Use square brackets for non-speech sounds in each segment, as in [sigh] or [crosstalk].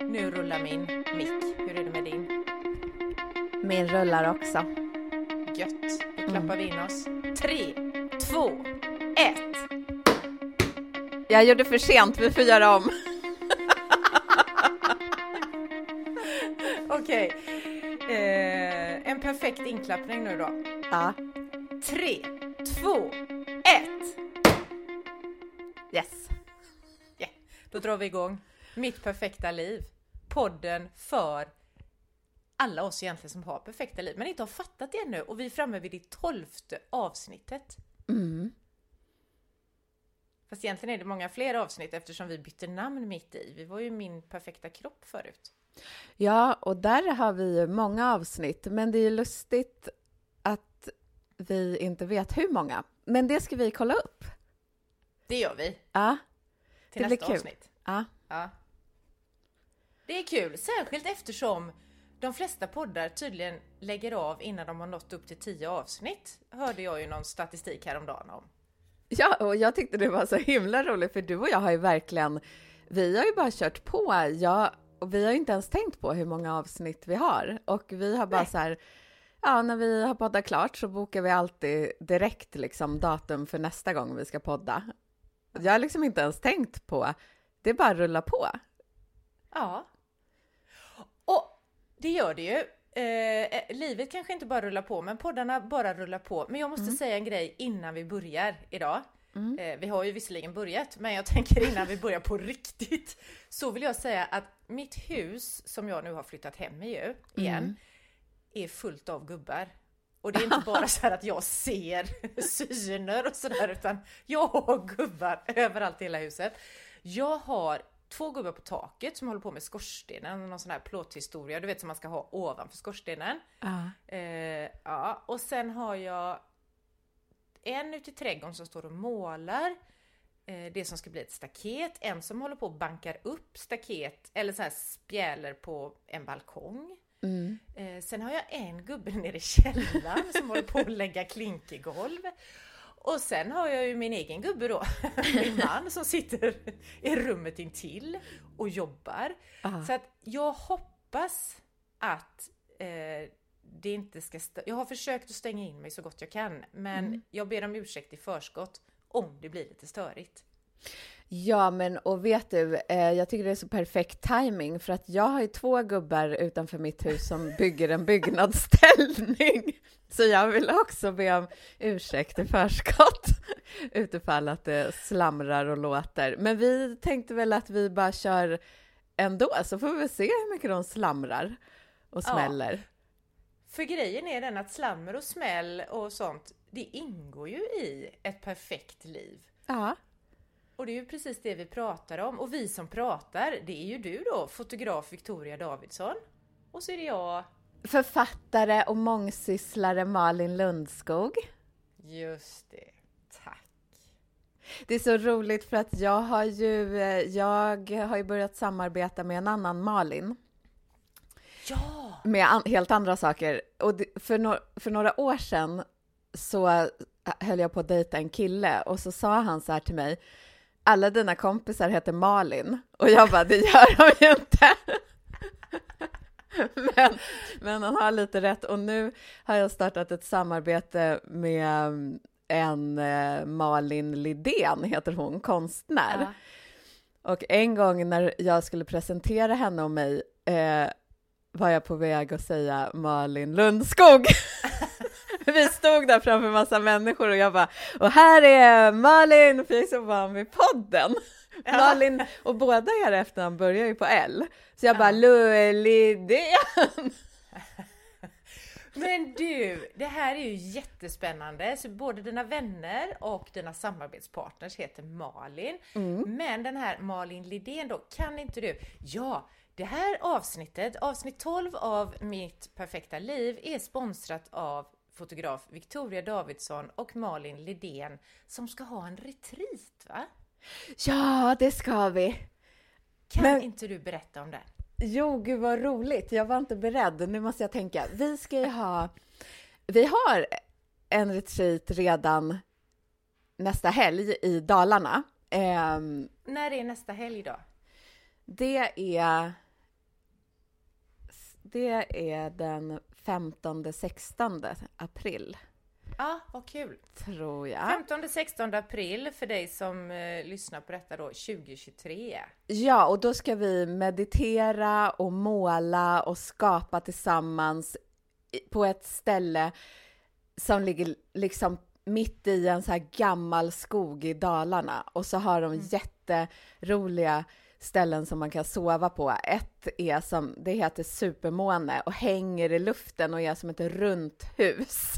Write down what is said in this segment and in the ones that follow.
Nu rullar min mick. Hur är det med din? Min rullar också. Gött. Då klappar vi in oss. Tre, två, ett. Jag gjorde för sent, vi får göra om. [laughs] Okej. Eh, en perfekt inklappning nu då. Ja. Tre, två, drar vi igång. Mitt perfekta liv. Podden för alla oss egentligen som har perfekta liv men inte har fattat det ännu och vi är framme vid det tolfte avsnittet. Mm. Fast egentligen är det många fler avsnitt eftersom vi bytte namn mitt i. Vi var ju min perfekta kropp förut. Ja, och där har vi ju många avsnitt, men det är ju lustigt att vi inte vet hur många. Men det ska vi kolla upp. Det gör vi Ja, till Det blir nästa kul. avsnitt. Ja. Ja. Det är kul, särskilt eftersom de flesta poddar tydligen lägger av innan de har nått upp till 10 avsnitt. Hörde jag ju någon statistik häromdagen om. Ja, och jag tyckte det var så himla roligt, för du och jag har ju verkligen, vi har ju bara kört på. Jag, och vi har ju inte ens tänkt på hur många avsnitt vi har. Och vi har bara Nej. så här, ja, när vi har poddat klart så bokar vi alltid direkt liksom datum för nästa gång vi ska podda. Jag har liksom inte ens tänkt på, det bara att rulla på. Ja. Och det gör det ju. Eh, eh, livet kanske inte bara rullar på, men poddarna bara rullar på. Men jag måste säga en grej innan vi börjar idag. Eh, vi har ju visserligen börjat, men jag [laughs] tänker innan vi börjar på riktigt. Så vill jag säga att mitt hus, som jag nu har flyttat hem i ju, igen, är fullt av gubbar. Och det är inte bara [laughs] så här att jag ser [laughs] syner och sådär, utan jag har gubbar överallt i hela huset. Jag har två gubbar på taket som håller på med skorstenen, någon sån här plåthistoria, du vet som man ska ha ovanför skorstenen. Ja. Eh, ja, och sen har jag en ute i trädgården som står och målar. Eh, det som ska bli ett staket. En som håller på och bankar upp staket eller så här spjäler på en balkong. Mm. Eh, sen har jag en gubbe [laughs] nere i källaren som håller på att lägga klinkergolv. Och sen har jag ju min egen gubbe då, [laughs] min man som sitter i rummet intill och jobbar. Ja. Så att jag hoppas att eh, det inte ska... Jag har försökt att stänga in mig så gott jag kan, men jag ber om ursäkt i förskott om det blir lite störigt. Ja, men och vet du, eh, jag tycker det är så perfekt timing för att jag har ju två gubbar utanför mitt hus som [laughs] bygger en byggnadsställning. [laughs] Så jag vill också be om ursäkt i förskott [laughs] utifall att det slamrar och låter. Men vi tänkte väl att vi bara kör ändå, så får vi se hur mycket de slamrar och Ja. smäller. För grejen är den att slammer och smäll och sånt, det ingår ju i ett perfekt liv. Ja. Och det är ju precis det vi pratar om. Och vi som pratar, det är ju du då, fotograf Victoria Davidsson. Och så är det jag, Författare och mångsysslare Malin Lundskog. just det, tack. Det är så roligt för att jag har ju, eh, jag har ju börjat samarbeta med en annan Malin Ja! med an, helt andra saker. Och det, för, no, för några år sedan så eh, höll jag på att dejta en kille och så sa han så här till mig, alla dina kompisar heter Malin. Och jag bara, det gör de ju inte. [laughs] Men, men han har lite rätt och nu har jag startat ett samarbete med mm, en eh, Malin Lidén, heter hon, konstnär. Ja. Och en gång när jag skulle presentera henne och mig eh, var jag på väg att säga Malin Lundskog. [laughs] [laughs] Vi stod där framför massa människor och jag bara, och här är Malin, för jag är så van vid podden. Ja. Malin, och båda era efternamn börjar ju på L. Så jag Ja. bara, Lidén. Men du, det här är ju jättespännande. Så både dina vänner och dina samarbetspartners heter Malin. Men den här Malin Lidén då, kan inte du? Ja, det här avsnittet, avsnitt 12 av Mitt perfekta liv, är sponsrat av fotograf Victoria Davidsson och Malin Lidén som ska ha en retreat va? Ja, det ska vi. Kan Men- inte du berätta om det? Jo, gud vad roligt. Jag var inte beredd. Nu måste jag tänka. Vi ska ju ha... Vi har en retreat redan nästa helg i Dalarna. Ehm, När är nästa helg då? Det är... Det är den 15-16 april, Ja, vad kul! tror jag. 15-16 april för dig som eh, lyssnar på detta då 2023. Ja, och då ska vi meditera och måla och skapa tillsammans på ett ställe som ligger liksom mitt i en så här gammal skog i Dalarna. Och så har de jätteroliga ställen som man kan sova på. Ett är som, det heter Supermåne och hänger i luften och är som ett runt hus.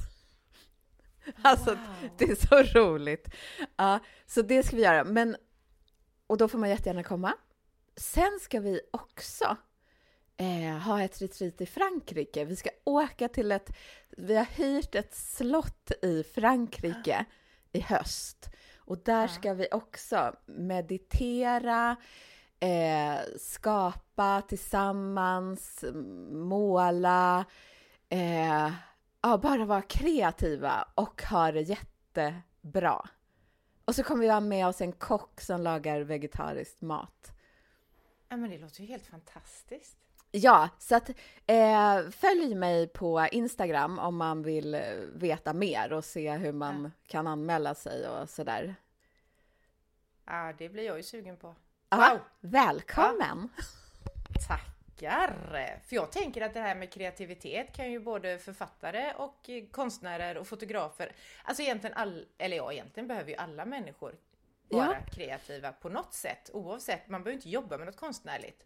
[laughs] Alltså, det är så roligt. Ja, så det ska vi göra. Men, och då får man jättegärna komma. Sen ska vi också eh, ha ett retreat i Frankrike. Vi ska åka till ett, vi har hyrt ett slott i Frankrike [gasps] i höst. Och där ska vi också meditera, eh, skapa tillsammans, måla, eh, ja, bara vara kreativa och ha det jättebra. Och så kommer vi ha med oss en kock som lagar vegetarisk mat. Ja, men det låter ju helt fantastiskt. Ja, så att eh, följ mig på Instagram om man vill veta mer och se hur man kan anmäla sig och sådär. Ja, det blir jag ju sugen på. Ja, Wow! Välkommen! Tackar! För jag tänker att det här med kreativitet kan ju både författare och konstnärer och fotografer, alltså egentligen all, eller ja, egentligen behöver ju alla människor vara kreativa på något sätt, oavsett, man behöver inte jobba med något konstnärligt.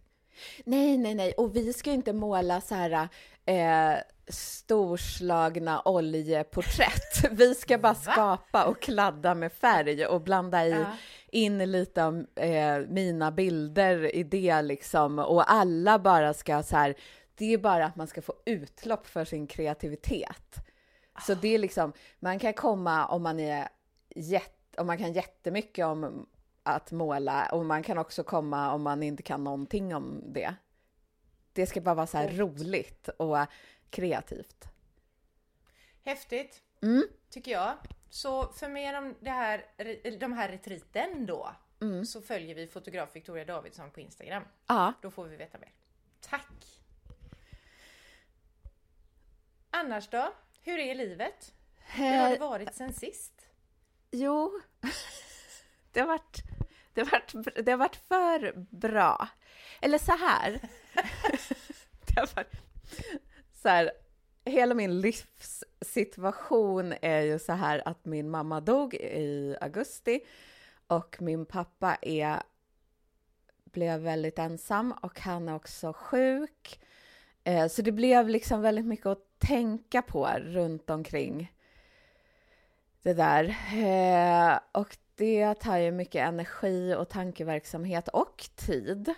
Nej, nej, nej, och vi ska inte måla så här eh, storslagna oljeporträtt. [laughs] Vi ska bara skapa och kladda med färg och blanda i Ja. In lite av eh, mina bilder i det liksom och alla bara ska så här. Det är bara att man ska få utlopp för sin kreativitet. Så det är liksom, man kan komma om man är jätte, om man kan jättemycket om att måla och man kan också komma om man inte kan någonting om det. Det ska bara vara så här roligt och kreativt. Häftigt, Mm. tycker jag. Så för mer om det här, de här retriten då, så följer vi fotograf Victoria Davidsson på Instagram. Ja, Då får vi veta mer. Tack! Annars då? Hur är livet? Hur har det Eh, varit sen sist? Jo, [laughs] det har varit, det har varit, det har varit för bra. Eller så här. [laughs] Det har varit så här. Hela min livssituation är ju så här att min mamma dog i augusti och min pappa är, blev väldigt ensam och han är också sjuk. Eh, Så det blev liksom väldigt mycket att tänka på runt omkring det där. Eh, och det tar ju mycket energi och tankeverksamhet och tid.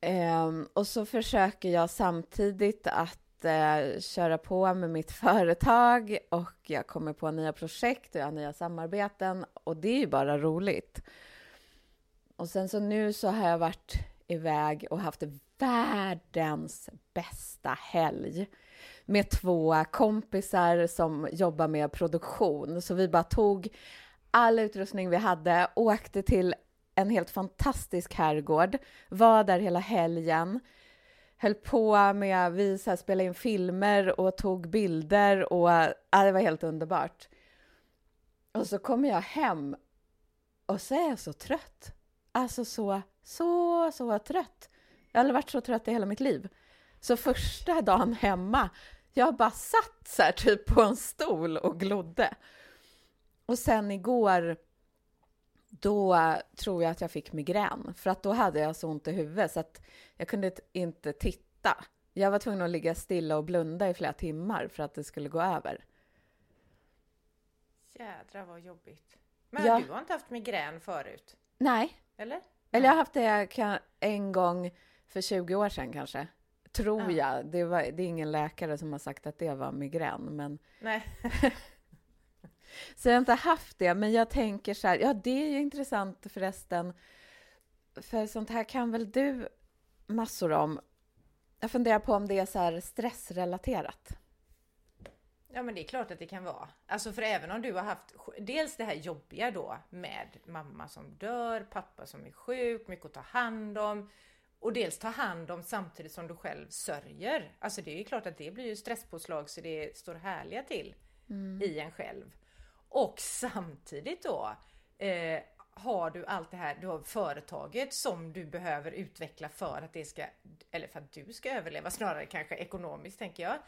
Eh, och så försöker jag samtidigt att eh, köra på med mitt [laughs] företag och jag kommer på nya projekt och jag har nya samarbeten och det är ju bara roligt. Och sen så nu så har jag varit iväg och haft världens bästa helg med två kompisar som jobbar med produktion. Så vi bara tog all utrustning vi hade, åkte till en helt fantastisk herrgård, var där hela helgen, höll på med, vi så här spelade in filmer och tog bilder och ja, det var helt underbart. Och så kommer jag hem och så är jag så trött. Alltså så, så, så trött. Jag har aldrig varit så trött i hela mitt liv. Så första dagen hemma, jag bara satt så här typ på en stol och glodde. Och sen igår, då tror jag att jag fick migrän. För att då hade jag så ont i huvudet så att jag kunde inte titta. Jag var tvungen att ligga stilla och blunda i flera timmar för att det skulle gå över. Jädrar vad jobbigt. Men Ja. du har inte haft migrän förut? Nej, Eller? eller jag har haft det en gång för 20 år sedan kanske. Tror Ja. jag. Det, var, det är ingen läkare som har sagt att det var migrän, men Nej. [laughs] Så jag har inte haft det, men jag tänker så här, ja det är ju intressant förresten, för sånt här kan väl du massor om. Jag funderar på om det är så här stressrelaterat. Ja men det är klart att det kan vara. Alltså för även om du har haft dels det här jobbiga då med mamma som dör, pappa som är sjuk, mycket att ta hand om. och dels ta hand om samtidigt som du själv sörjer. Alltså det är ju klart att det blir ju stresspåslag så det står härliga till mm. i en själv. Och samtidigt då eh, har du allt det här, du har företaget som du behöver utveckla för att det ska, eller för att du ska överleva snarare kanske ekonomiskt tänker jag.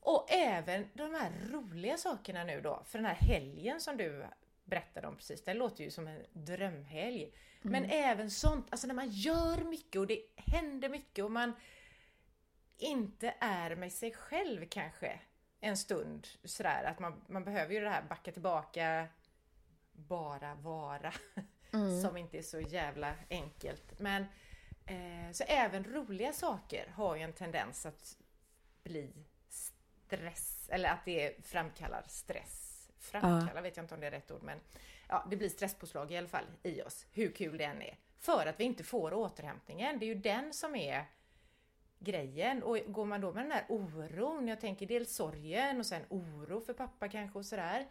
Och även de här roliga sakerna nu då, för den här helgen som du berättade om precis, det låter ju som en drömhelg. Mm. Men även sånt, alltså när man gör mycket och det händer mycket och man inte är med sig själv kanske en stund sådär att man, man behöver ju det här backa tillbaka, bara vara. Mm. [laughs] som inte är så jävla enkelt. Men eh, så även roliga saker har ju en tendens att bli stress, eller att det framkallar stress. Framkallar ja. vet jag inte om det är rätt ord, men ja, det blir stresspåslag i alla fall i oss, hur kul det än är. För att vi inte får återhämtningen. Det är ju den som är grejen. Och går man då med den här oron, jag tänker dels sorgen och sen oro för pappa kanske och sådär.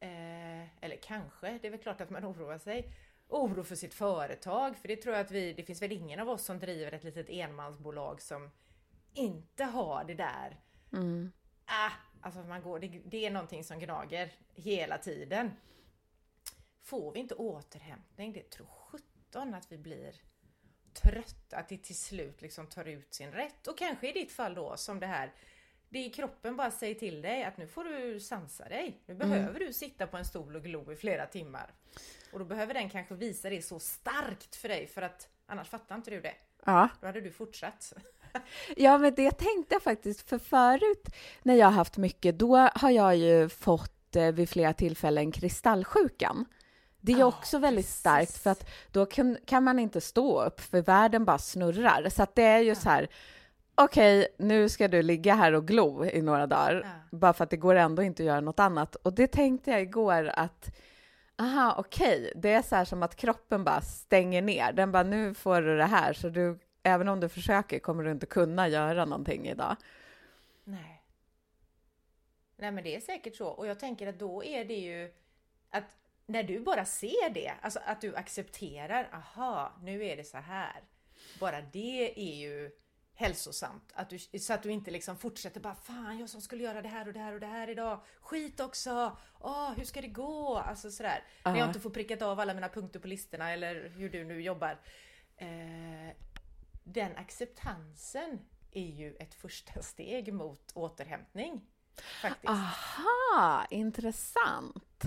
Eh, eller kanske, det är väl klart att man [laughs] oroar sig. Oro för sitt företag, för det tror jag att vi, det finns väl ingen av oss som driver ett litet enmansbolag som inte har det där. Mm. Ah, alltså man går, det, det är någonting som gnager hela tiden. Får vi inte återhämtning, det tror sjutton att vi blir trötta, att det till slut liksom tar ut sin rätt. Och kanske i ditt fall då som det här det är kroppen bara säger till dig att nu får du sansa dig. Nu mm. behöver du sitta på en stol och glo i flera timmar. Och då behöver den kanske visa det så starkt för dig för att annars fattar inte du det. Ja. Då hade du fortsatt. [laughs] Ja, men det tänkte jag faktiskt, för förut när jag har haft mycket, då har jag ju fått eh, vid flera tillfällen kristallsjukan. Det är oh, också väldigt precis. starkt för att då kan, kan, man inte stå upp för världen bara snurrar. Så att det är ju ja. så här, okej, okay, nu ska du ligga här och glo i några dagar, ja. bara för att det går ändå inte att göra något annat. Och det tänkte jag igår att, aha, okej, okay. det är så här som att kroppen bara stänger ner. Den bara, nu får du det här, så du, även om du försöker kommer du inte kunna göra någonting idag. Nej. Nej, men det är säkert så. Och jag tänker att då är det ju att när du bara ser det, alltså att du accepterar, aha, nu är det så här. Bara det är ju hälsosamt. Att du, så att du inte liksom fortsätter bara Fan, jag som skulle göra det här och det här och det här idag. Skit också! Åh, hur ska det gå? Alltså sådär. Uh -huh. När jag inte får prickat av alla mina punkter på listorna eller hur du nu jobbar. Eh, den acceptansen är ju ett första steg mot återhämtning. Faktiskt. Aha, intressant!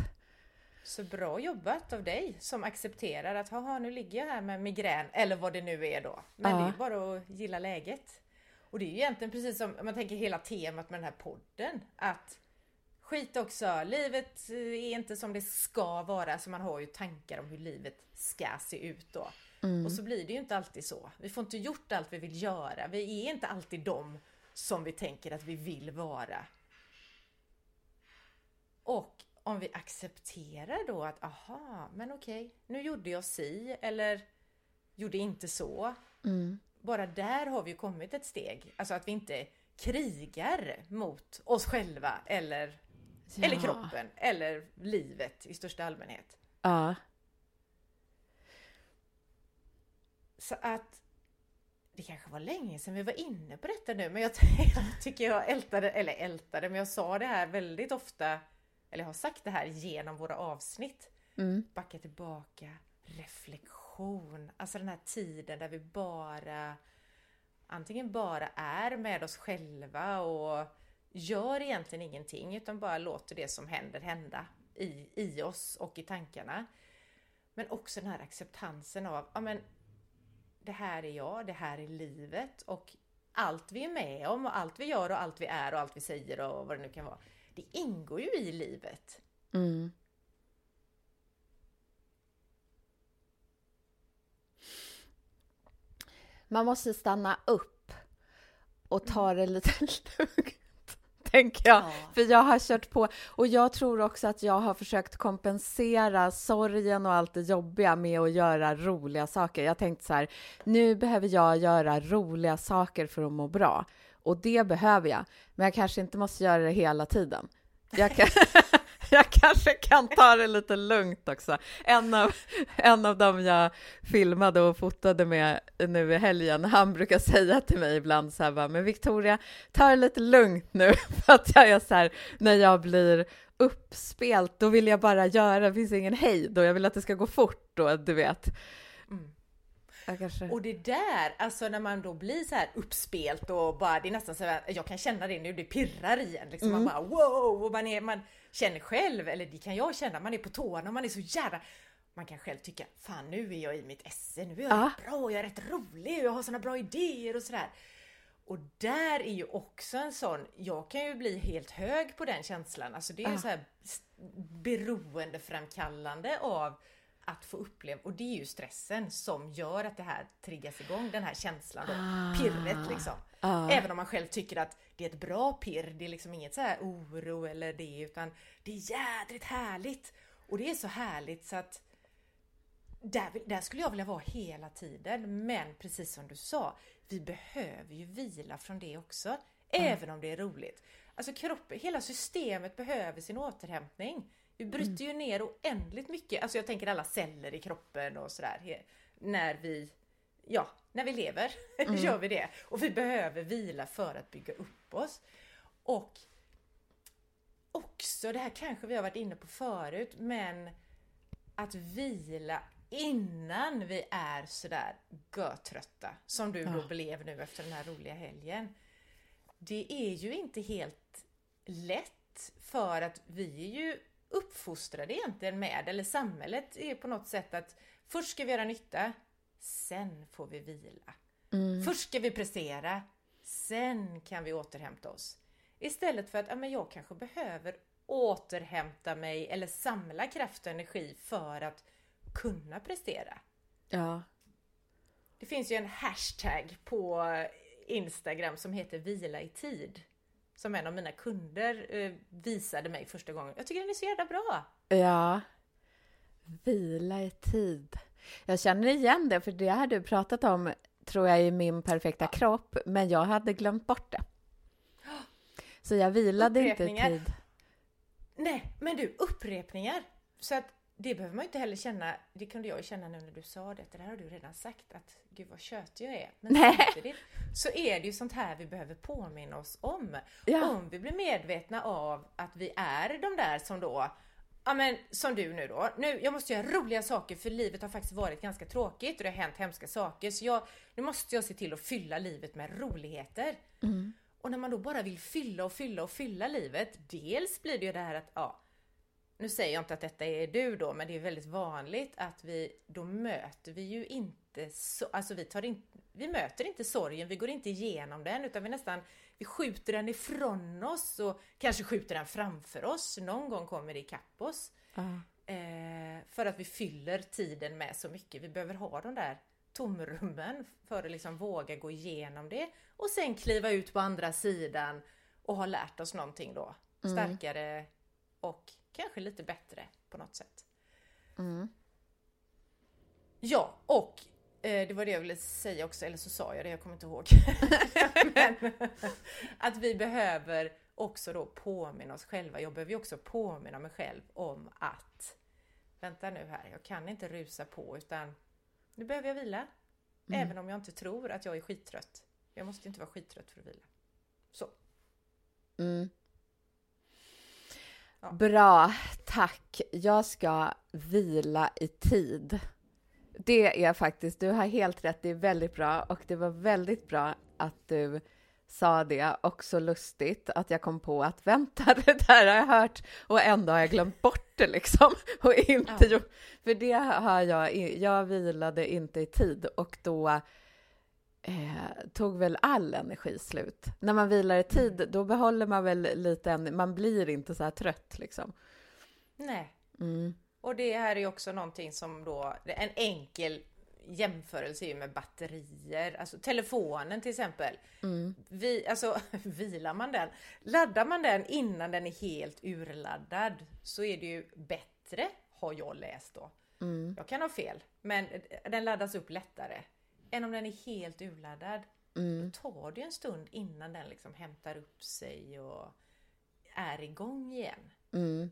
Så bra jobbat av dig som accepterar att haha nu ligger jag här med migrän eller vad det nu är då. Men ja. det är bara att gilla läget. Och det är ju egentligen precis som man tänker hela temat med den här podden. Att skit också, livet är inte som det ska vara. Så man har ju tankar om hur livet ska se ut då. Mm. Och så blir det ju inte alltid så. Vi får inte gjort allt vi vill göra. Vi är inte alltid de som vi tänker att vi vill vara. Och om vi accepterar då att aha, men okej, nu gjorde jag si eller gjorde inte så. Mm. Bara där har vi kommit ett steg. Alltså att vi inte krigar mot oss själva eller, ja. eller kroppen eller livet i största allmänhet. Ja. Så att det kanske var länge sedan vi var inne på detta nu, men jag [laughs] tycker jag ältade, eller ältade, men jag sa det här väldigt ofta eller har sagt det här genom våra avsnitt. Mm. Backa tillbaka, reflektion, alltså den här tiden där vi bara antingen bara är med oss själva och gör egentligen ingenting utan bara låter det som händer hända i, i oss och i tankarna. Men också den här acceptansen av, ja men det här är jag, det här är livet och allt vi är med om och allt vi gör och allt vi är och allt vi säger och vad det nu kan vara det ingår ju i livet. Mm. Man måste stanna upp och ta det lite [laughs] lugnt, tänker jag. Ja. För jag har kört på. Och jag tror också att jag har försökt kompensera sorgen och allt det jobbiga med att göra roliga saker. Jag tänkte så här, nu behöver jag göra roliga saker för att må bra. Och det behöver jag, men jag kanske inte måste göra det hela tiden. Jag kan, [laughs] [laughs] jag kanske kan ta det lite lugnt också. En av, en av dem jag filmade och fotade med nu i helgen, han brukar säga till mig ibland så här bara, men Victoria, ta det lite lugnt nu, [laughs] för att jag är så här, när jag blir uppspelt, då vill jag bara göra, det finns ingen hejd och jag vill att det ska gå fort då, du vet. Kanske... Och det där, alltså när man då blir så här uppspelt och bara, det är nästan så här, jag kan känna det nu, det pirrar i en liksom, mm. man bara wow! Och man, är, man känner själv, eller det kan jag känna, man är på tårna och man är så jävla man kan själv tycka, fan nu är jag i mitt esse, nu är jag ah. bra, jag är rätt rolig, jag har såna bra idéer och sådär. Och där är ju också en sån, jag kan ju bli helt hög på den känslan, alltså det är ah. så här beroendeframkallande av att få uppleva, och det är ju stressen som gör att det här triggas igång, den här känslan då, ah. pirret liksom. Ah. Även om man själv tycker att det är ett bra pirr, det är liksom inget så här oro eller det, utan det är jädrigt härligt. Och det är så härligt så att där, där skulle jag vilja vara hela tiden, men precis som du sa, vi behöver ju vila från det också, mm. även om det är roligt. Alltså kroppen, hela systemet behöver sin återhämtning. Vi bryter ju ner oändligt mycket, alltså jag tänker alla celler i kroppen och sådär, när vi, ja, när vi lever [laughs] mm. gör vi det. Och vi behöver vila för att bygga upp oss. Och också, det här kanske vi har varit inne på förut, men att vila innan vi är sådär götrötta som du då blev nu efter den här roliga helgen. Det är ju inte helt lätt för att vi är ju uppfostrade egentligen med, eller samhället är på något sätt att först ska vi göra nytta, sen får vi vila. Mm. Först ska vi prestera, sen kan vi återhämta oss. Istället för att ja, men jag kanske behöver återhämta mig eller samla kraft och energi för att kunna prestera. Ja. Det finns ju en hashtag på Instagram som heter vila i tid. Som en av mina kunder eh, visade mig första gången. Jag tycker den är så jävla bra! Ja. Vila i tid. Jag känner igen det, för det har du pratat om, tror jag, i min perfekta ja. kropp, men jag hade glömt bort det. Så jag vilade inte i tid. Nej, men du, upprepningar! Så att det behöver man ju inte heller känna, det kunde jag ju känna nu när du sa det, det där har du redan sagt att gud vad tjötig jag är. Men Nej. samtidigt så är det ju sånt här vi behöver påminna oss om. Ja. Om vi blir medvetna av att vi är de där som då Ja men som du nu då. Nu, jag måste göra roliga saker för livet har faktiskt varit ganska tråkigt och det har hänt hemska saker. Så jag, nu måste jag se till att fylla livet med roligheter. Mm. Och när man då bara vill fylla och fylla och fylla livet. Dels blir det ju det här att ja, nu säger jag inte att detta är du då, men det är väldigt vanligt att vi, då möter vi ju inte så, alltså vi tar in, vi möter inte sorgen, vi går inte igenom den, utan vi nästan, vi skjuter den ifrån oss och kanske skjuter den framför oss, någon gång kommer det ikapp oss. Uh. Eh, för att vi fyller tiden med så mycket, vi behöver ha de där tomrummen för att liksom våga gå igenom det och sen kliva ut på andra sidan och ha lärt oss någonting då, mm. starkare och kanske lite bättre på något sätt. Mm. Ja, och eh, det var det jag ville säga också, eller så sa jag det, jag kommer inte ihåg. [laughs] Men, att vi behöver också då påminna oss själva. Jag behöver ju också påminna mig själv om att vänta nu här, jag kan inte rusa på utan nu behöver jag vila. Mm. Även om jag inte tror att jag är skittrött. Jag måste inte vara skittrött för att vila. Så. Mm. Ja. Bra, tack. Jag ska vila i tid. Det är faktiskt, du har helt rätt, det är väldigt bra och det var väldigt bra att du sa det, också lustigt att jag kom på att vänta, [laughs] det där har jag hört och ändå har jag glömt bort det liksom och inte ja. gjort, för det har jag, jag vilade inte i tid och då eh, tog väl all energi slut. När man vilar i tid, då behåller man väl lite, man blir inte så här trött liksom. Nej. Mm. Och det här är också någonting som då, en enkel jämförelse är ju med batterier, alltså telefonen till exempel. Mm. Vi, alltså [laughs] vilar man den, laddar man den innan den är helt urladdad så är det ju bättre, har jag läst då. Mm. Jag kan ha fel, men den laddas upp lättare än om den är helt urladdad. Mm. Då tar det en stund innan den liksom hämtar upp sig och är igång igen. Mm.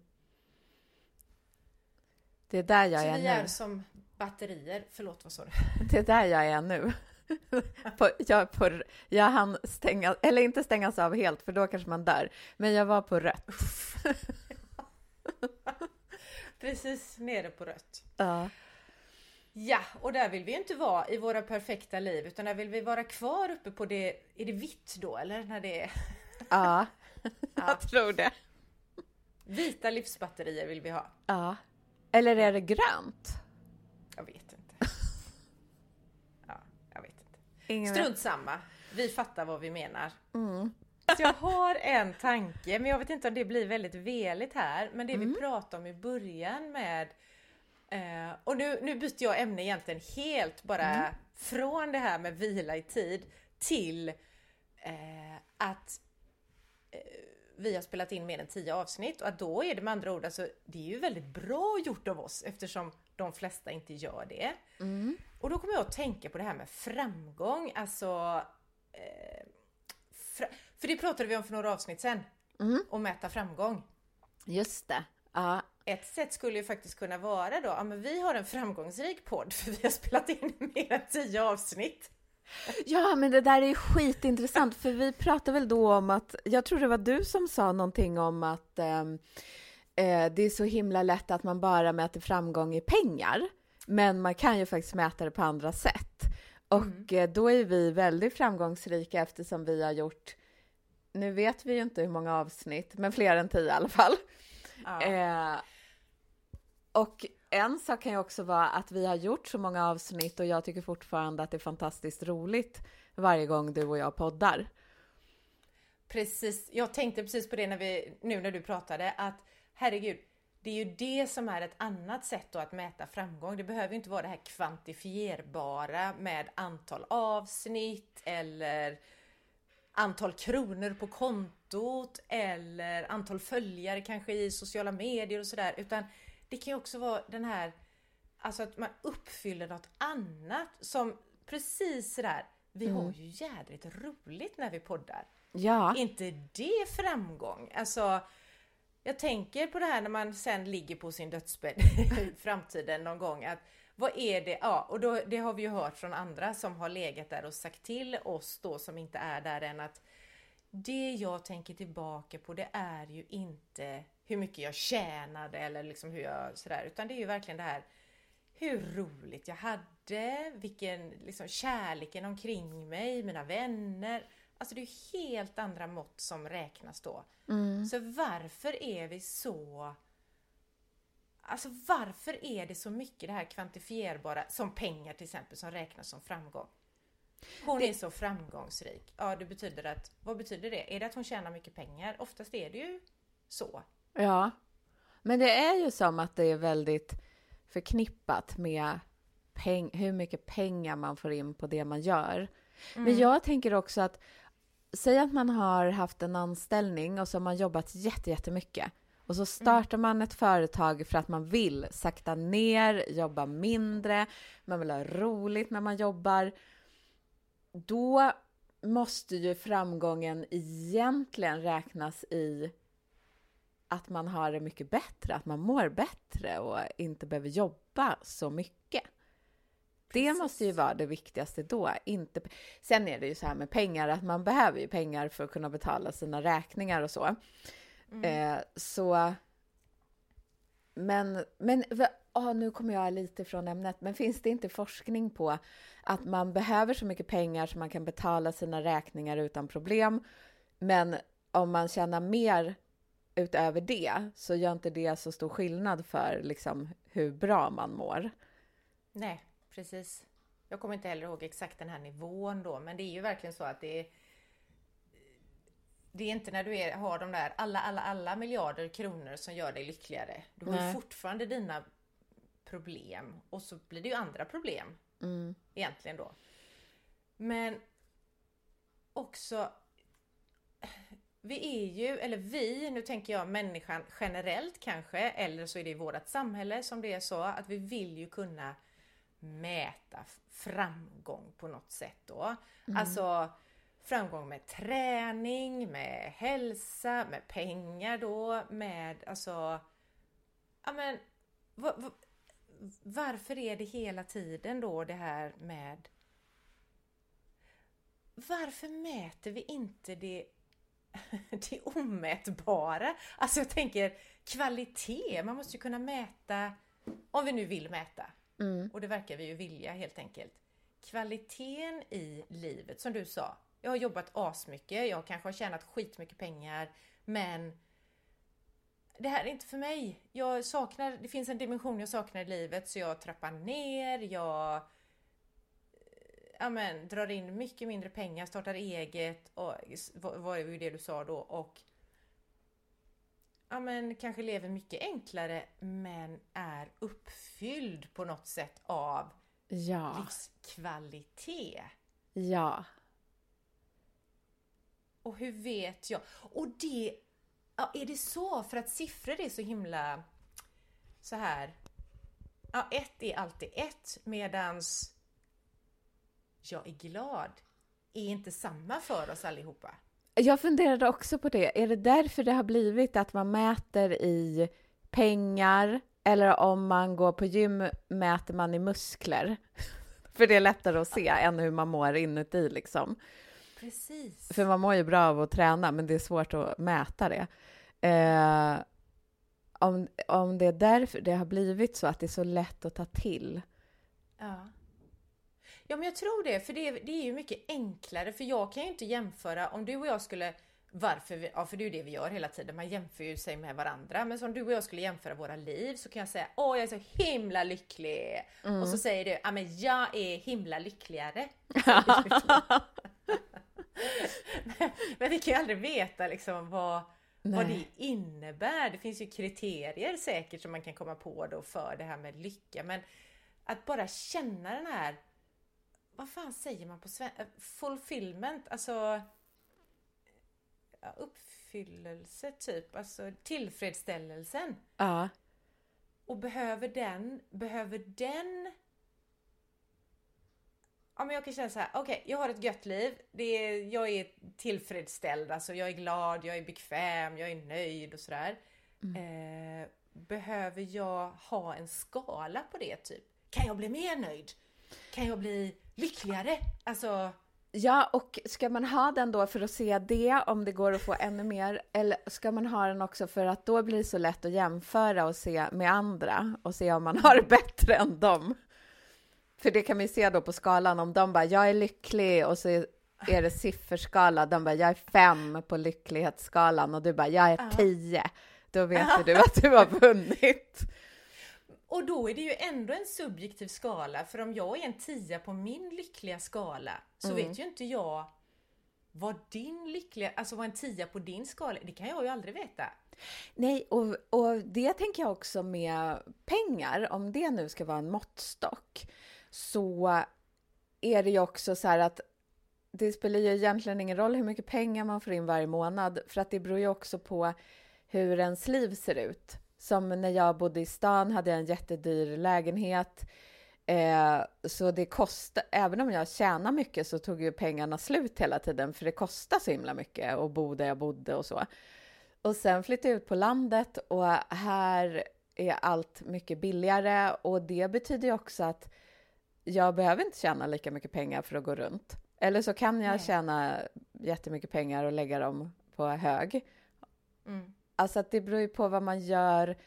Det är där jag Så är vi nu. är som batterier. Förlåt, vad sa du? [laughs] Det är där jag är nu. [laughs] på, jag, på, jag hann stänga, eller inte stängas av helt, för då kanske man dör. Men jag var på rött. [laughs] Precis nere på rött. Ja. Ja, och där vill vi ju inte vara i våra perfekta liv utan där vill vi vara kvar uppe på det, är det vitt då eller när det är ja, [laughs] Ja. jag tror det. vita livsbatterier vill vi ha? Ja. Eller är det grönt? Jag vet inte. [laughs] Ja, jag vet inte. Ingen. Strunt samma. Vi fattar vad vi menar. Mm. Så jag har en tanke, men jag vet inte om det blir väldigt veligt här. Men det Mm. vi pratade om i början med eh, och nu, nu byter jag ämne egentligen helt bara Mm. från det här med vila i tid till eh, att eh, vi har spelat in mer än tio avsnitt och att då är det med andra ord, alltså, det är ju väldigt bra gjort av oss eftersom de flesta inte gör det. Mm. Och då kommer jag att tänka på det här med framgång, alltså eh, fra, för det pratade vi om för några avsnitt sen, Mm. att mäta framgång. Just det. Ja. Ett sätt skulle ju faktiskt kunna vara då, ja men vi har en framgångsrik podd [laughs] för vi har spelat in mer än tio avsnitt. ja, men det där är skitintressant, för vi pratade väl då om att, jag tror det var du som sa någonting om att ehm, eh, det är så himla lätt att man bara mäter framgång i pengar, men man kan ju faktiskt mäta det på andra sätt. Och eh, då är vi väldigt framgångsrika eftersom vi har gjort, nu vet vi ju inte hur många avsnitt, men fler än tio i alla fall. Ja. Eh, och en sak kan ju också vara att vi har gjort så många avsnitt och jag tycker fortfarande att det är fantastiskt roligt varje gång du och jag poddar. Precis, jag tänkte precis på det när vi, nu när du pratade att herregud, det är ju det som är ett annat sätt då att mäta framgång. Det behöver ju inte vara det här kvantifierbara med antal avsnitt eller antal kronor på kontot eller antal följare kanske i sociala medier och sådär. Utan det kan ju också vara den här, alltså att man uppfyller något annat som precis sådär, vi har ju jädrigt roligt när vi poddar. Ja, inte det framgång? Alltså, jag tänker på det här när man sen ligger på sin dödsbädd [laughs] i framtiden någon gång. Att, vad är det? Ja, och då, det har vi ju hört från andra som har legat där och sagt till oss då som inte är där än att det jag tänker tillbaka på det är ju inte hur mycket jag tjänade eller liksom hur jag sådär utan det är ju verkligen det här hur roligt jag hade, vilken liksom kärleken omkring mig, mina vänner. Alltså det är ju helt andra mått som räknas då. Så varför är vi så... Alltså varför är det så mycket det här kvantifierbara, som pengar till exempel, som räknas som framgång? Hon är så framgångsrik. Ja, det betyder att... Vad betyder det? Är det att hon tjänar mycket pengar? Oftast är det ju så. ja. Men det är ju som att det är väldigt förknippat med peng- hur mycket pengar man får in på det man gör. Men jag tänker också att säg att man har haft en anställning och så har man jobbat jätte, jättemycket. Och så startar man ett företag för att man vill sakta ner, jobba mindre, man vill ha roligt när man jobbar. Då måste ju framgången egentligen räknas i att man har det mycket bättre, att man mår bättre och inte behöver jobba så mycket. Det Precis. måste ju vara det viktigaste då. Inte... Sen är det ju så här med pengar att man behöver ju pengar för att kunna betala sina räkningar och så. Eh, så... Men, men ah, nu kommer jag lite från ämnet, men finns det inte forskning på att man behöver så mycket pengar så man kan betala sina räkningar utan problem, men om man tjänar mer utöver det så gör inte det så stor skillnad för liksom, hur bra man mår. Nej, precis. Jag kommer inte heller ihåg exakt den här nivån då, men det är ju verkligen så att det är det är inte när du är, har de där alla, alla, alla miljarder kronor som gör dig lyckligare. Du har fortfarande dina problem och så blir det ju andra problem Mm. egentligen då. Men också vi är ju, eller vi, nu tänker jag människan generellt kanske, eller så är det i vårt samhälle som det är så, att vi vill ju kunna mäta framgång på något sätt då. Alltså framgång med träning, med hälsa, med pengar då, med alltså, ja men, vad, vad, varför är det hela tiden då det här med varför mäter vi inte det, [laughs] det omätbara? Alltså jag tänker kvalitet, man måste ju kunna mäta, om vi nu vill mäta, Mm. och det verkar vi ju vilja helt enkelt. Kvaliteten i livet, som du sa. Jag har jobbat asmycket, jag kanske har tjänat skitmycket pengar, men det här är inte för mig. Jag saknar, det finns en dimension jag saknar i livet så jag trappar ner, jag ja, men, drar in mycket mindre pengar, startar eget och vad var ju det du sa då och ja, men, kanske lever mycket enklare men är uppfylld på något sätt av Ja, livskvalitet. ja. Och hur vet jag? Och det, ja, är det så? För att siffror är så himla så här. Ja, ett är alltid ett medans jag är glad är inte samma för oss allihopa. Jag funderade också på det. Är det därför det har blivit att man mäter i pengar eller om man går på gym mäter man i muskler? [laughs] För det är lättare att se än hur man mår inuti liksom. Precis. För man mår ju bra av att träna, men det är svårt att mäta det. Eh, om, om det är därför det har blivit så att det är så lätt att ta till. Ja. Ja, men jag tror det, för det är, det är ju mycket enklare, för jag kan ju inte jämföra om du och jag skulle varför vi, ja för det är ju det vi gör hela tiden, man jämför ju sig med varandra. Men som du och jag skulle jämföra våra liv så kan jag säga åh jag är så himla lycklig. Och så säger du, ja men jag är himla lyckligare. [laughs] [laughs] men vi kan ju aldrig veta liksom vad, vad det innebär. Det finns ju kriterier säkert som man kan komma på då för det här med lycka. Men att bara känna den här, vad fan säger man på svenska? Fulfillment, alltså ja, uppfyllelse typ, alltså tillfredsställelsen. Ja, Och behöver den, behöver den Ja men jag kan känna så här, okej jag har ett gött liv, det är, jag är tillfredsställd, alltså jag är glad, jag är bekväm, jag är nöjd och sådär. Eh, behöver jag ha en skala på det typ? Kan jag bli mer nöjd? Kan jag bli lyckligare? Alltså, Ja, och ska man ha den då för att se det, om det går att få ännu mer, eller ska man ha den också för att då blir det så lätt att jämföra och se med andra och se om man har det [laughs] bättre än dem? För det kan vi se då på skalan, om de bara “jag är lycklig” och så är det sifferskala, de bara “jag är fem på lycklighetsskalan” och du bara “jag är Ja. tio”. Då vet ju du att du har vunnit. och då är det ju ändå en subjektiv skala, för om jag är en tia på min lyckliga skala så vet ju inte jag vad din lyckliga, alltså vad en tia på din skala det kan jag ju aldrig veta. Nej, och, och det tänker jag också med pengar, om det nu ska vara en måttstock, så är det ju också så här att det spelar ju egentligen ingen roll hur mycket pengar man får in varje månad, för att det beror ju också på hur ens liv ser ut. Som när jag bodde i stan hade jag en jättedyr lägenhet. Eh, så det kostar, även om jag tjänar mycket så tog ju pengarna slut hela tiden, för det kostar så himla mycket att bo där jag bodde och så. Och sen flyttade jag ut på landet och här är allt mycket billigare och det betyder ju också att jag behöver inte tjäna lika mycket pengar för att gå runt. Eller så kan jag Nej. tjäna jättemycket pengar och lägga dem på hög. Mm. Alltså att det beror ju på vad man gör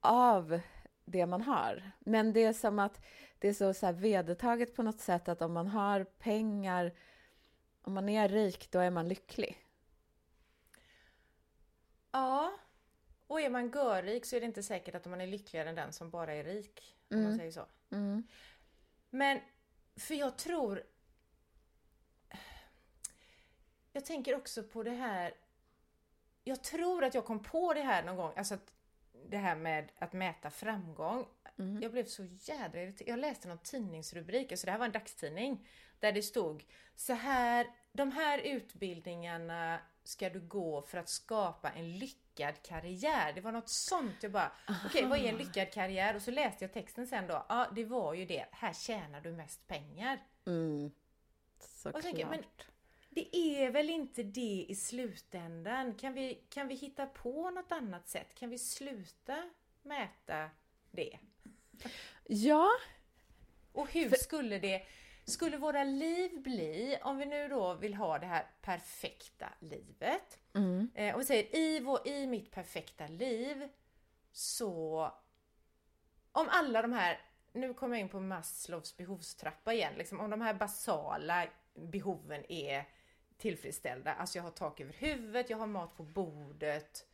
av det man har. Men det är som att det är så, så här vedertaget på något sätt att om man har pengar, om man är rik, då är man lycklig. Ja, och är man görrik så är det inte säkert att man är lyckligare än den som bara är rik. Om man Mm. säger så. Mm. Men, för jag tror... Jag tänker också på det här... Jag tror att jag kom på det här någon gång, alltså att det här med att mäta framgång. Mm. Jag blev så jädra irriterad. Jag läste någon tidningsrubrik, alltså det här var en dagstidning, där det stod så här, de här utbildningarna ska du gå för att skapa en lyckad karriär. Det var något sånt. Jag bara, okej vad är en lyckad karriär? Och så läste jag texten sen då. Ja, det var ju det. Här tjänar du mest pengar. Mm. Och tänker, Såklart. men det är väl inte det i slutändan? Kan vi, kan vi hitta på något annat sätt? Kan vi sluta mäta det? Ja, Och hur skulle det, skulle våra liv bli, om vi nu då vill ha det här perfekta livet. mm. Eh, om vi säger i, vår, i mitt perfekta liv så om alla de här, nu kommer jag in på Maslows behovstrappa igen, liksom, om de här basala behoven är tillfredsställda, alltså jag har tak över huvudet, jag har mat på bordet,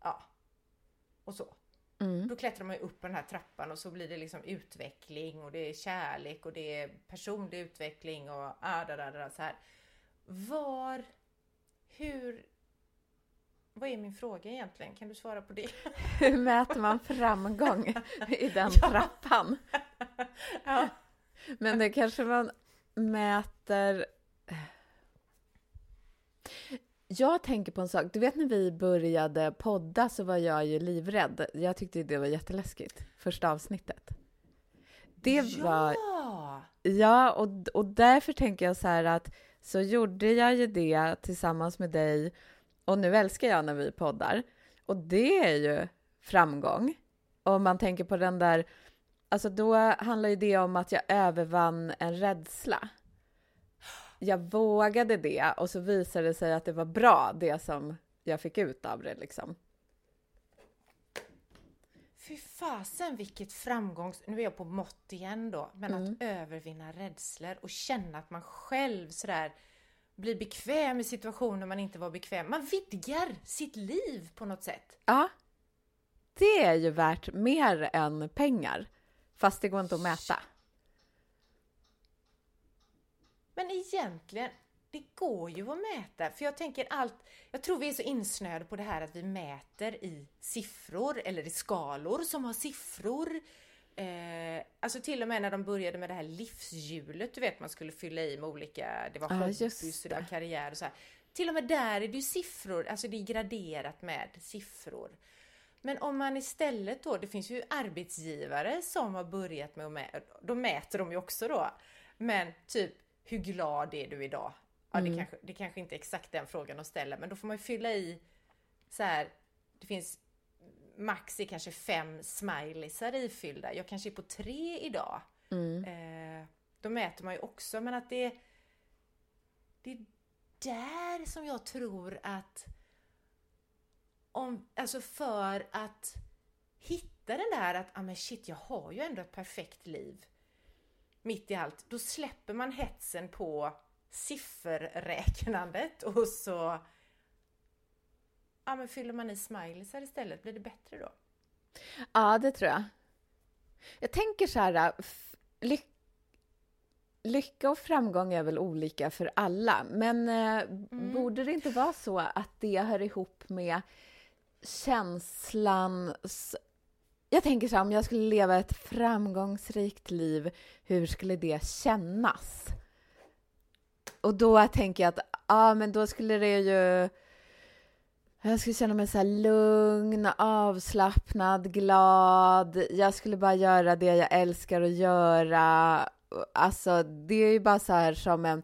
ja, och så. Mm. Då klättrar man ju upp på den här trappan och så blir det liksom utveckling och det är kärlek och det är personlig utveckling och ah, da, da, da, så här. Var, hur, vad är min fråga egentligen? Kan du svara på det? [laughs] hur mäter man framgång i [laughs] den Ja. trappan? ja. Men det kanske man mäter... Jag tänker på en sak. Du vet när vi började podda så var jag ju livrädd. Jag tyckte det var jätteläskigt. Första avsnittet. Det var... Ja! Ja, och, och därför tänker jag så här att så gjorde jag ju det tillsammans med dig och nu älskar jag när vi poddar. Och det är ju framgång. Om man tänker på den där, alltså då handlar ju det om att jag övervann en rädsla. Jag vågade det och så visade det sig att det var bra det som jag fick ut av det liksom. Fy fasen vilket framgångs... Nu är jag på mått igen då, men Mm. att övervinna rädslor och känna att man själv sådär blir bekväm i situationer man inte var bekväm. Man vidgar sitt liv på något sätt. Ja, det är ju värt mer än pengar. Fast det går inte att mäta. Men egentligen, det går ju att mäta. För jag tänker allt, jag tror vi är så insnöade på det här att vi mäter i siffror eller i skalor som har siffror. Eh, alltså till och med när de började med det här livshjulet, du vet man skulle fylla i med olika, det var hobbys och det var karriär och så här. Till och med där är det ju siffror, alltså det är graderat med siffror. Men om man istället då, det finns ju arbetsgivare som har börjat med att mäta, då mäter de ju också då. Men typ, hur glad är du idag? Ja, det, kanske, det kanske inte är exakt den frågan att ställa, men då får man ju fylla i så här, det finns max är kanske fem smileysar ifyllda. Jag kanske är på tre idag. Eh, då mäter man ju också, men att det, det är där som jag tror att om, alltså för att hitta den där att, ah, men shit, jag har ju ändå ett perfekt liv. Mitt i allt. Då släpper man hetsen på sifferräknandet och så ja, men fyller man i smileysar istället. Blir det bättre då? Ja, det tror jag. Jag tänker så här, ly lycka och framgång är väl olika för alla, men eh, borde det inte vara så att det hör ihop med känslan... Jag tänker så här, om jag skulle leva ett framgångsrikt liv, hur skulle det kännas? Och då tänker jag att, ja, men då skulle det ju... Jag skulle känna mig så här lugn, avslappnad, glad. Jag skulle bara göra det jag älskar att göra. Alltså, det är ju bara så här som en...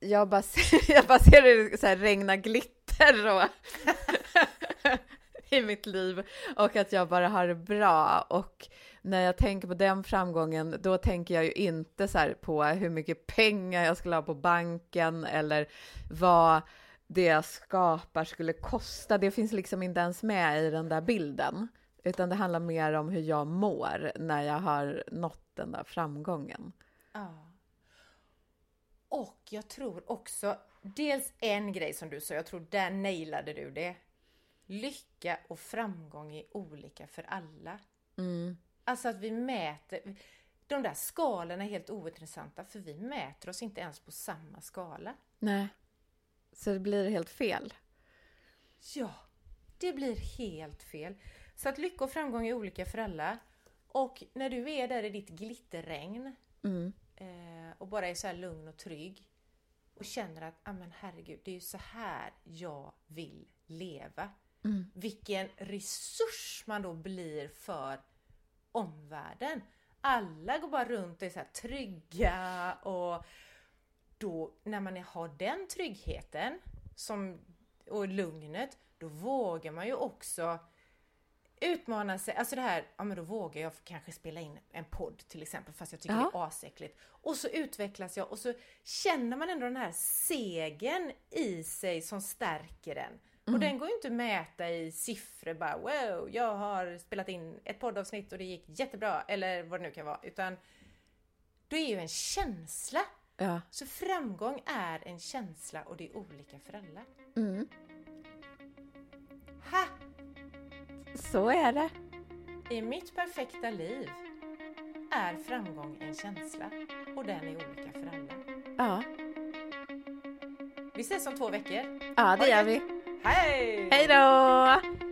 Jag bara ser, [laughs] jag bara ser det så här regna glitter och [laughs] i mitt liv och att jag bara har det bra. Och när jag tänker på den framgången, då tänker jag ju inte så här på hur mycket pengar jag skulle ha på banken eller vad det jag skapar skulle kosta. Det finns liksom inte ens med i den där bilden, utan det handlar mer om hur jag mår när jag har nått den där framgången. Ja. Och jag tror också, dels en grej som du sa, jag tror där nailade du det. Lycka och framgång är olika för alla. Mm. Alltså att vi mäter, de där skalorna är helt ointressanta för vi mäter oss inte ens på samma skala. Nej, så det blir helt fel. Ja, det blir helt fel. Så att lycka och framgång är olika för alla. Och när du är där i ditt glitterregn Mm. eh, och bara är så lugn och trygg och känner att, ah, men herregud, det är ju så här jag vill leva. Mm. Vilken resurs man då blir för omvärlden. Alla går bara runt och är så trygga och då när man har den tryggheten som, och lugnet, då vågar man ju också utmana sig, alltså det här, ja men då vågar jag kanske spela in en podd till exempel fast jag tycker Ja. det är asäckligt. Och så utvecklas jag och så känner man ändå den här segern i sig som stärker den. Och den går ju inte att mäta i siffror bara wow, jag har spelat in ett poddavsnitt och det gick jättebra eller vad det nu kan vara. Utan det är ju en känsla. Ja. Så framgång är en känsla och det är olika för alla. Mm. Ha! Så är det. I mitt perfekta liv är framgång en känsla och den är olika för alla. Ja, Vi ses om två veckor. ja det gör vi. Hej! Hej då!